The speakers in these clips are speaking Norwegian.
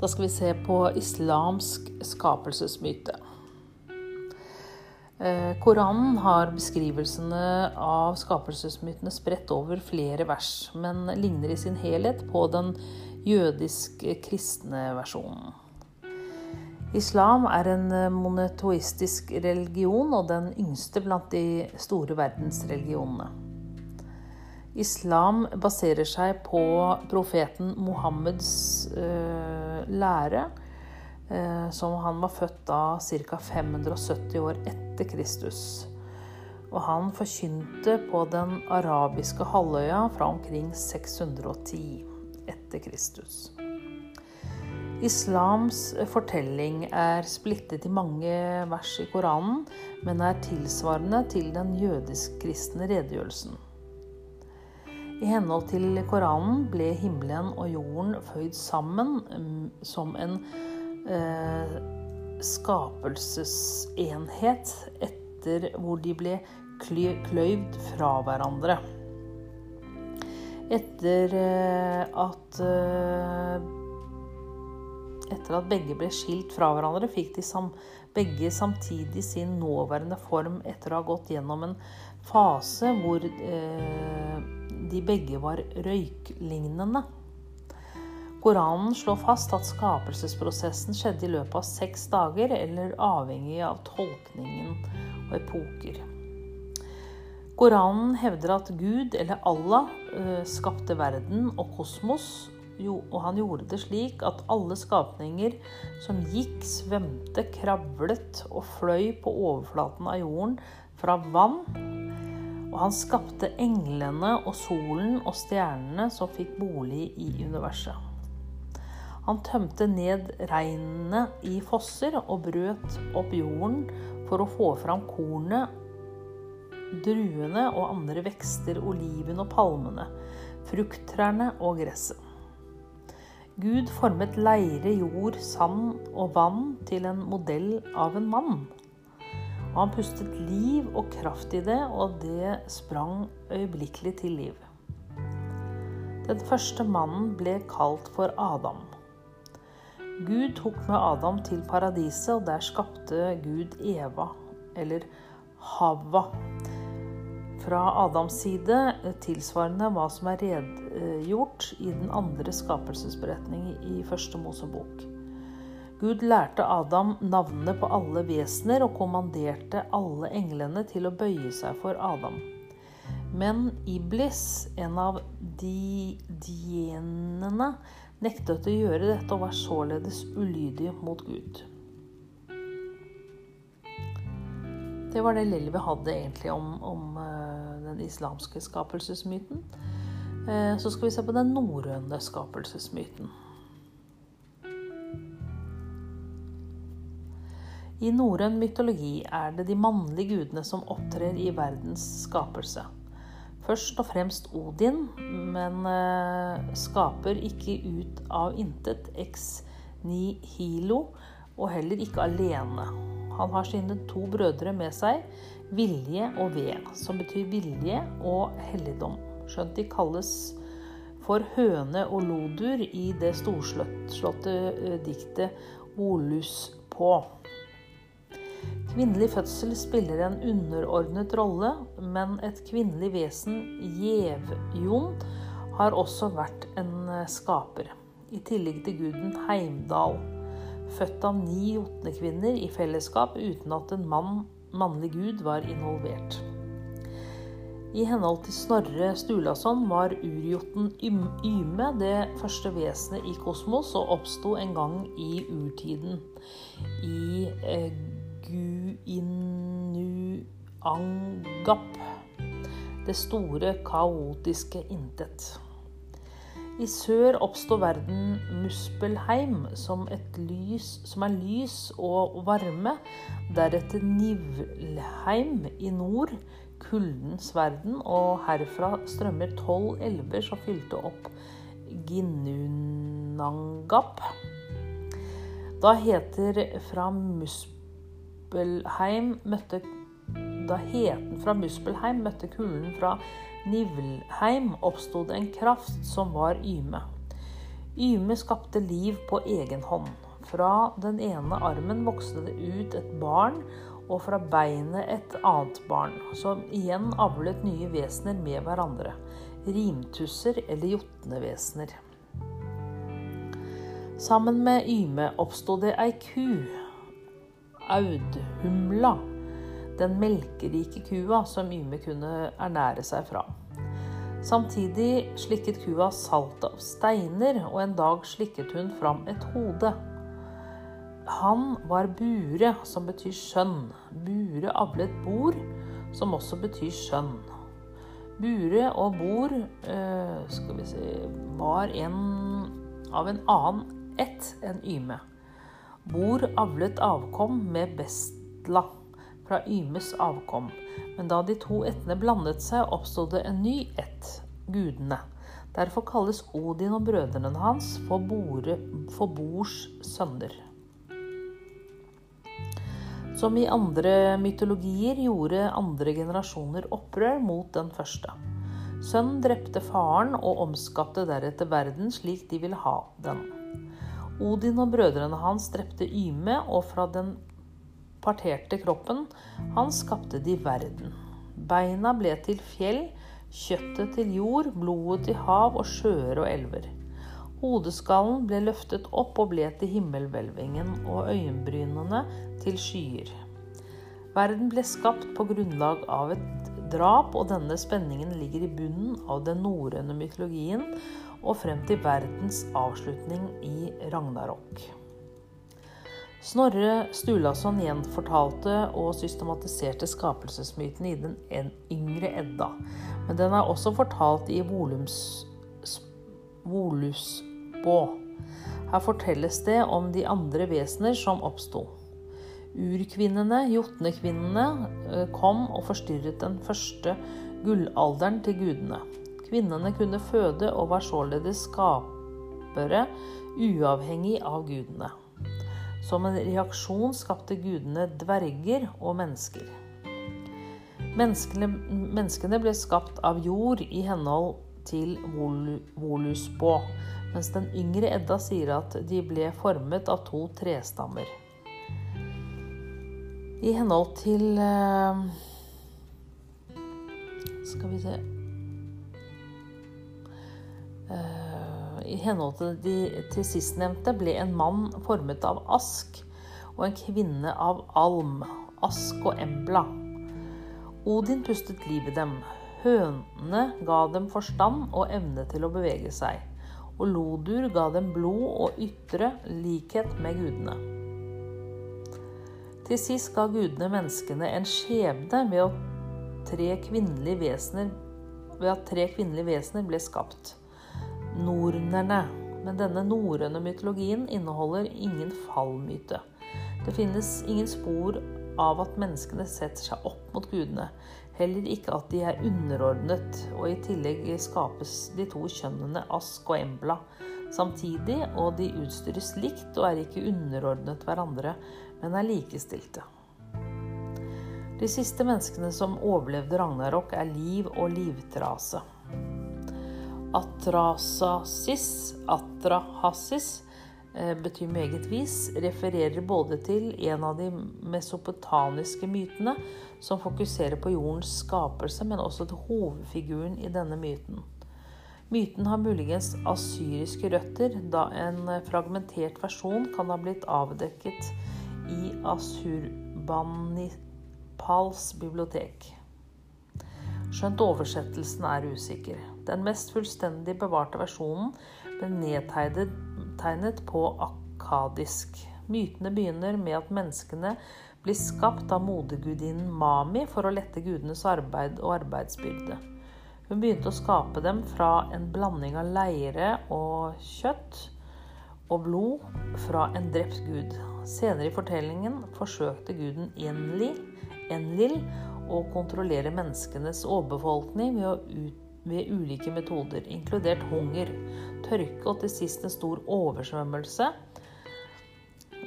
Da skal vi se på islamsk skapelsesmyte. Eh, Koranen har beskrivelsene av skapelsesmytene spredt over flere vers, men ligner i sin helhet på den jødisk-kristne versjonen. Islam er en monotoistisk religion og den yngste blant de store verdensreligionene. Islam baserer seg på profeten Mohammeds uh, lære, uh, som han var født da ca. 570 år etter Kristus. Og han forkynte på den arabiske halvøya fra omkring 610 etter Kristus. Islams fortelling er splittet i mange vers i Koranen, men er tilsvarende til den jødisk-kristne redegjørelsen. I henhold til Koranen ble himmelen og jorden føyd sammen mm, som en eh, skapelsesenhet etter hvor de ble kløyvd fra hverandre. Etter eh, at eh, etter at begge ble skilt fra hverandre, fikk de sam, begge samtidig sin nåværende form etter å ha gått gjennom en fase hvor eh, de begge var røyklignende. Koranen slår fast at skapelsesprosessen skjedde i løpet av seks dager, eller avhengig av tolkningen og epoker. Koranen hevder at Gud, eller Allah, eh, skapte verden og kosmos, og han gjorde det slik at alle skapninger som gikk, svømte, kravlet og fløy på overflaten av jorden fra vann, og han skapte englene og solen og stjernene som fikk bolig i universet. Han tømte ned regnet i fosser og brøt opp jorden for å få fram kornet, druene og andre vekster, oliven og palmene, frukttrærne og gresset. Gud formet leire, jord, sand og vann til en modell av en mann. Og han pustet liv og kraft i det, og det sprang øyeblikkelig til liv. Den første mannen ble kalt for Adam. Gud tok med Adam til paradiset, og der skapte Gud Eva, eller Hava. Fra Adams side tilsvarende hva som er redegjort i den andre skapelsesberetning i første Mosebok. Gud lærte Adam navnene på alle vesener og kommanderte alle englene til å bøye seg for Adam. Men Iblis, en av de dienene, nektet å gjøre dette og var således ulydig mot Gud. Det var det lille vi hadde egentlig om, om uh, den islamske skapelsesmyten. Uh, så skal vi se på den norrøne skapelsesmyten. I norrøn mytologi er det de mannlige gudene som opptrer i verdens skapelse. Først og fremst Odin, men eh, skaper ikke ut av intet ex nihilo, og heller ikke alene. Han har sine to brødre med seg, Vilje og Ved, som betyr vilje og helligdom. Skjønt de kalles for høne og lodur i det storslåtte eh, diktet Olus på. Kvinnelig fødsel spiller en underordnet rolle, men et kvinnelig vesen, Gjevjon, har også vært en eh, skaper. I tillegg til guden Heimdal, født av ni jotnekvinner i fellesskap uten at en mann, mannlig gud var involvert. I henhold til Snorre Sturlason var urjoten Yme det første vesenet i kosmos og oppsto en gang i urtiden. I eh, Guinuangap. Det store, kaotiske intet. I sør oppstår verden Muspelheim som, lys, som er lys og varme. Deretter Nivlheim i nord, kuldens verden. Og herfra strømmer tolv elver som fylte opp Ginnunangap. Da heter fra Muspelheim Muspelheim møtte Da heten fra Muspelheim møtte kulden fra Nivlheim, oppsto det en kraft som var Yme. Yme skapte liv på egen hånd. Fra den ene armen vokste det ut et barn, og fra beinet et annet barn, som igjen avlet nye vesener med hverandre. Rimtusser eller jotnevesener. Sammen med Yme oppsto det ei ku, Audhumla, den melkerike kua som Yme kunne ernære seg fra. Samtidig slikket kua saltet av steiner, og en dag slikket hun fram et hode. Han var Bure, som betyr skjønn. Bure avlet Bor, som også betyr skjønn. Bure og Bor eh, skal vi si, var en av en annen ett enn Yme. Bor avlet avkom med Bestla fra Ymes avkom. Men da de to ættene blandet seg, oppstod det en ny ett, gudene. Derfor kalles Odin og brødrene hans for, Bore, for Bors sønner. Som i andre mytologier gjorde andre generasjoner opprør mot den første. Sønnen drepte faren og omskapte deretter verden slik de ville ha den. Odin og brødrene hans drepte Yme, og fra den parterte kroppen hans skapte de verden. Beina ble til fjell, kjøttet til jord, blodet til hav og sjøer og elver. Hodeskallen ble løftet opp og ble til himmelhvelvingen og øyenbrynene til skyer. Verden ble skapt på grunnlag av et drap, og denne spenningen ligger i bunnen av den norrøne mytologien og frem til verdens avslutning i Ragnarok. Snorre Sturlason gjenfortalte og systematiserte skapelsesmyten i den yngre Edda, men den er også fortalt i Volusbå. Her fortelles det om de andre vesener som oppsto. Urkvinnene, jotnekvinnene, eh, kom og forstyrret den første gullalderen til gudene. Kvinnene kunne føde og var således skapere uavhengig av gudene. Som en reaksjon skapte gudene dverger og mennesker. Menneskene, menneskene ble skapt av jord i henhold til Volusbå, mens den yngre Edda sier at de ble formet av to trestammer. I henhold til eh, Skal vi se i henhold til, de, til sistnevnte ble en mann formet av ask og en kvinne av alm, ask og embla. Odin pustet liv i dem. Hønene ga dem forstand og evne til å bevege seg. Og Lodur ga dem blod og ytre likhet med gudene. Til sist ga gudene menneskene en skjebne ved tre ved at tre kvinnelige vesener ble skapt nornerne. Men denne norrøne mytologien inneholder ingen fallmyte. Det finnes ingen spor av at menneskene setter seg opp mot gudene. Heller ikke at de er underordnet, og i tillegg skapes de to kjønnene Ask og Embla samtidig, og de utstyres likt og er ikke underordnet hverandre, men er likestilte. De siste menneskene som overlevde Ragnarok, er Liv og Livtrase. Atrasasis, atrahasis, eh, betyr meget vis, refererer både til en av de mesopotamiske mytene, som fokuserer på jordens skapelse, men også til hovedfiguren i denne myten. Myten har muligens asyriske røtter, da en fragmentert versjon kan ha blitt avdekket i Asurbanipals bibliotek. Skjønt oversettelsen er usikker. Den mest fullstendig bevarte versjonen ble nedtegnet på akadisk. Mytene begynner med at menneskene blir skapt av modergudinnen Mami for å lette gudenes arbeid og arbeidsbyrde. Hun begynte å skape dem fra en blanding av leire og kjøtt og blod fra en drept gud. Senere i fortellingen forsøkte guden Enli, Enlil å kontrollere menneskenes overbefolkning ved, ved ulike metoder, inkludert hunger, tørke og til sist en stor oversvømmelse.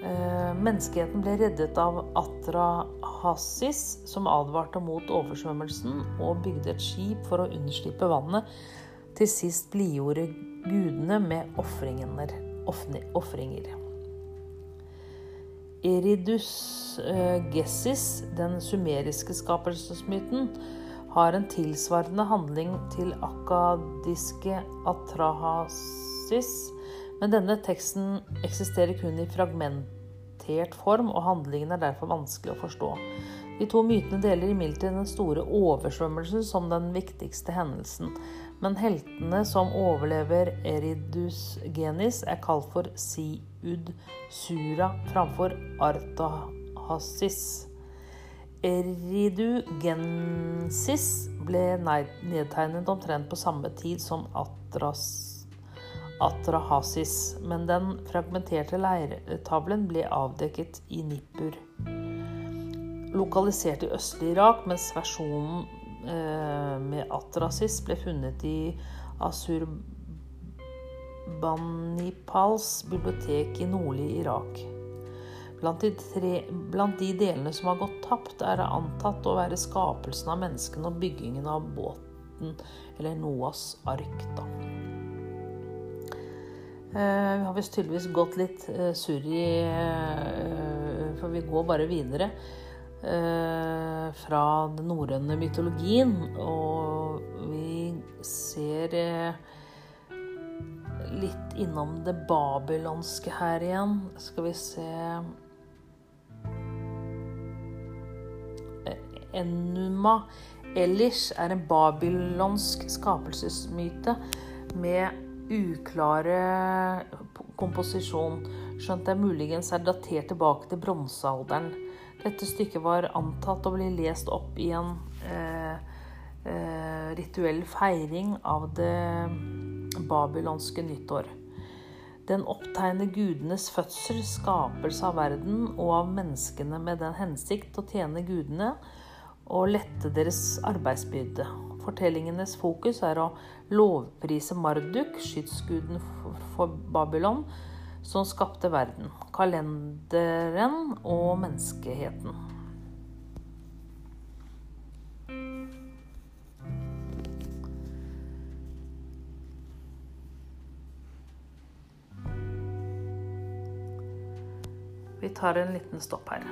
Eh, menneskeheten ble reddet av Atrahasis, som advarte mot oversvømmelsen og bygde et skip for å unnslippe vannet. Til sist blidgjorde gudene med ofringer. Eridus gessis, den sumeriske skapelsesmyten, har en tilsvarende handling til akadiske atrahasis, men denne teksten eksisterer kun i fragmentert form, og handlingen er derfor vanskelig å forstå. De to mytene deler imidlertid den store oversvømmelsen som den viktigste hendelsen. Men heltene som overlever Eridus genis, er kalt for Siud Sura framfor Artahasis. Eridugensis ble nedtegnet omtrent på samme tid som Atras, Atrahasis, men den fragmenterte leirtavlen ble avdekket i Nippur. Lokalisert i østlig Irak, mens versjonen eh, med Atrasis ble funnet i Asurbanipals bibliotek i nordlig Irak. Blant de, tre, blant de, delene som har gått tapt, er det antatt å være skapelsen av menneskene og byggingen av båten, eller Noas ark. da. Eh, vi har visst tydeligvis gått litt eh, surr i eh, For vi går bare videre eh, fra den norrøne mytologien, og vi ser litt innom det babylonske her igjen. Skal vi se Enuma Elish er en babylonsk skapelsesmyte med uklare komposisjon, skjønt det muligens er datert tilbake til bronsealderen. Dette stykket var antatt å bli lest opp i en eh, eh, rituell feiring av det babylonske nyttår. Den opptegner gudenes fødsel, skapelse av verden og av menneskene med den hensikt å tjene gudene og lette deres arbeidsbyrde. Fortellingenes fokus er å lovprise Marduk, skytsguden for Babylon, som skapte verden, kalenderen og menneskeheten. Vi tar en liten stopp her.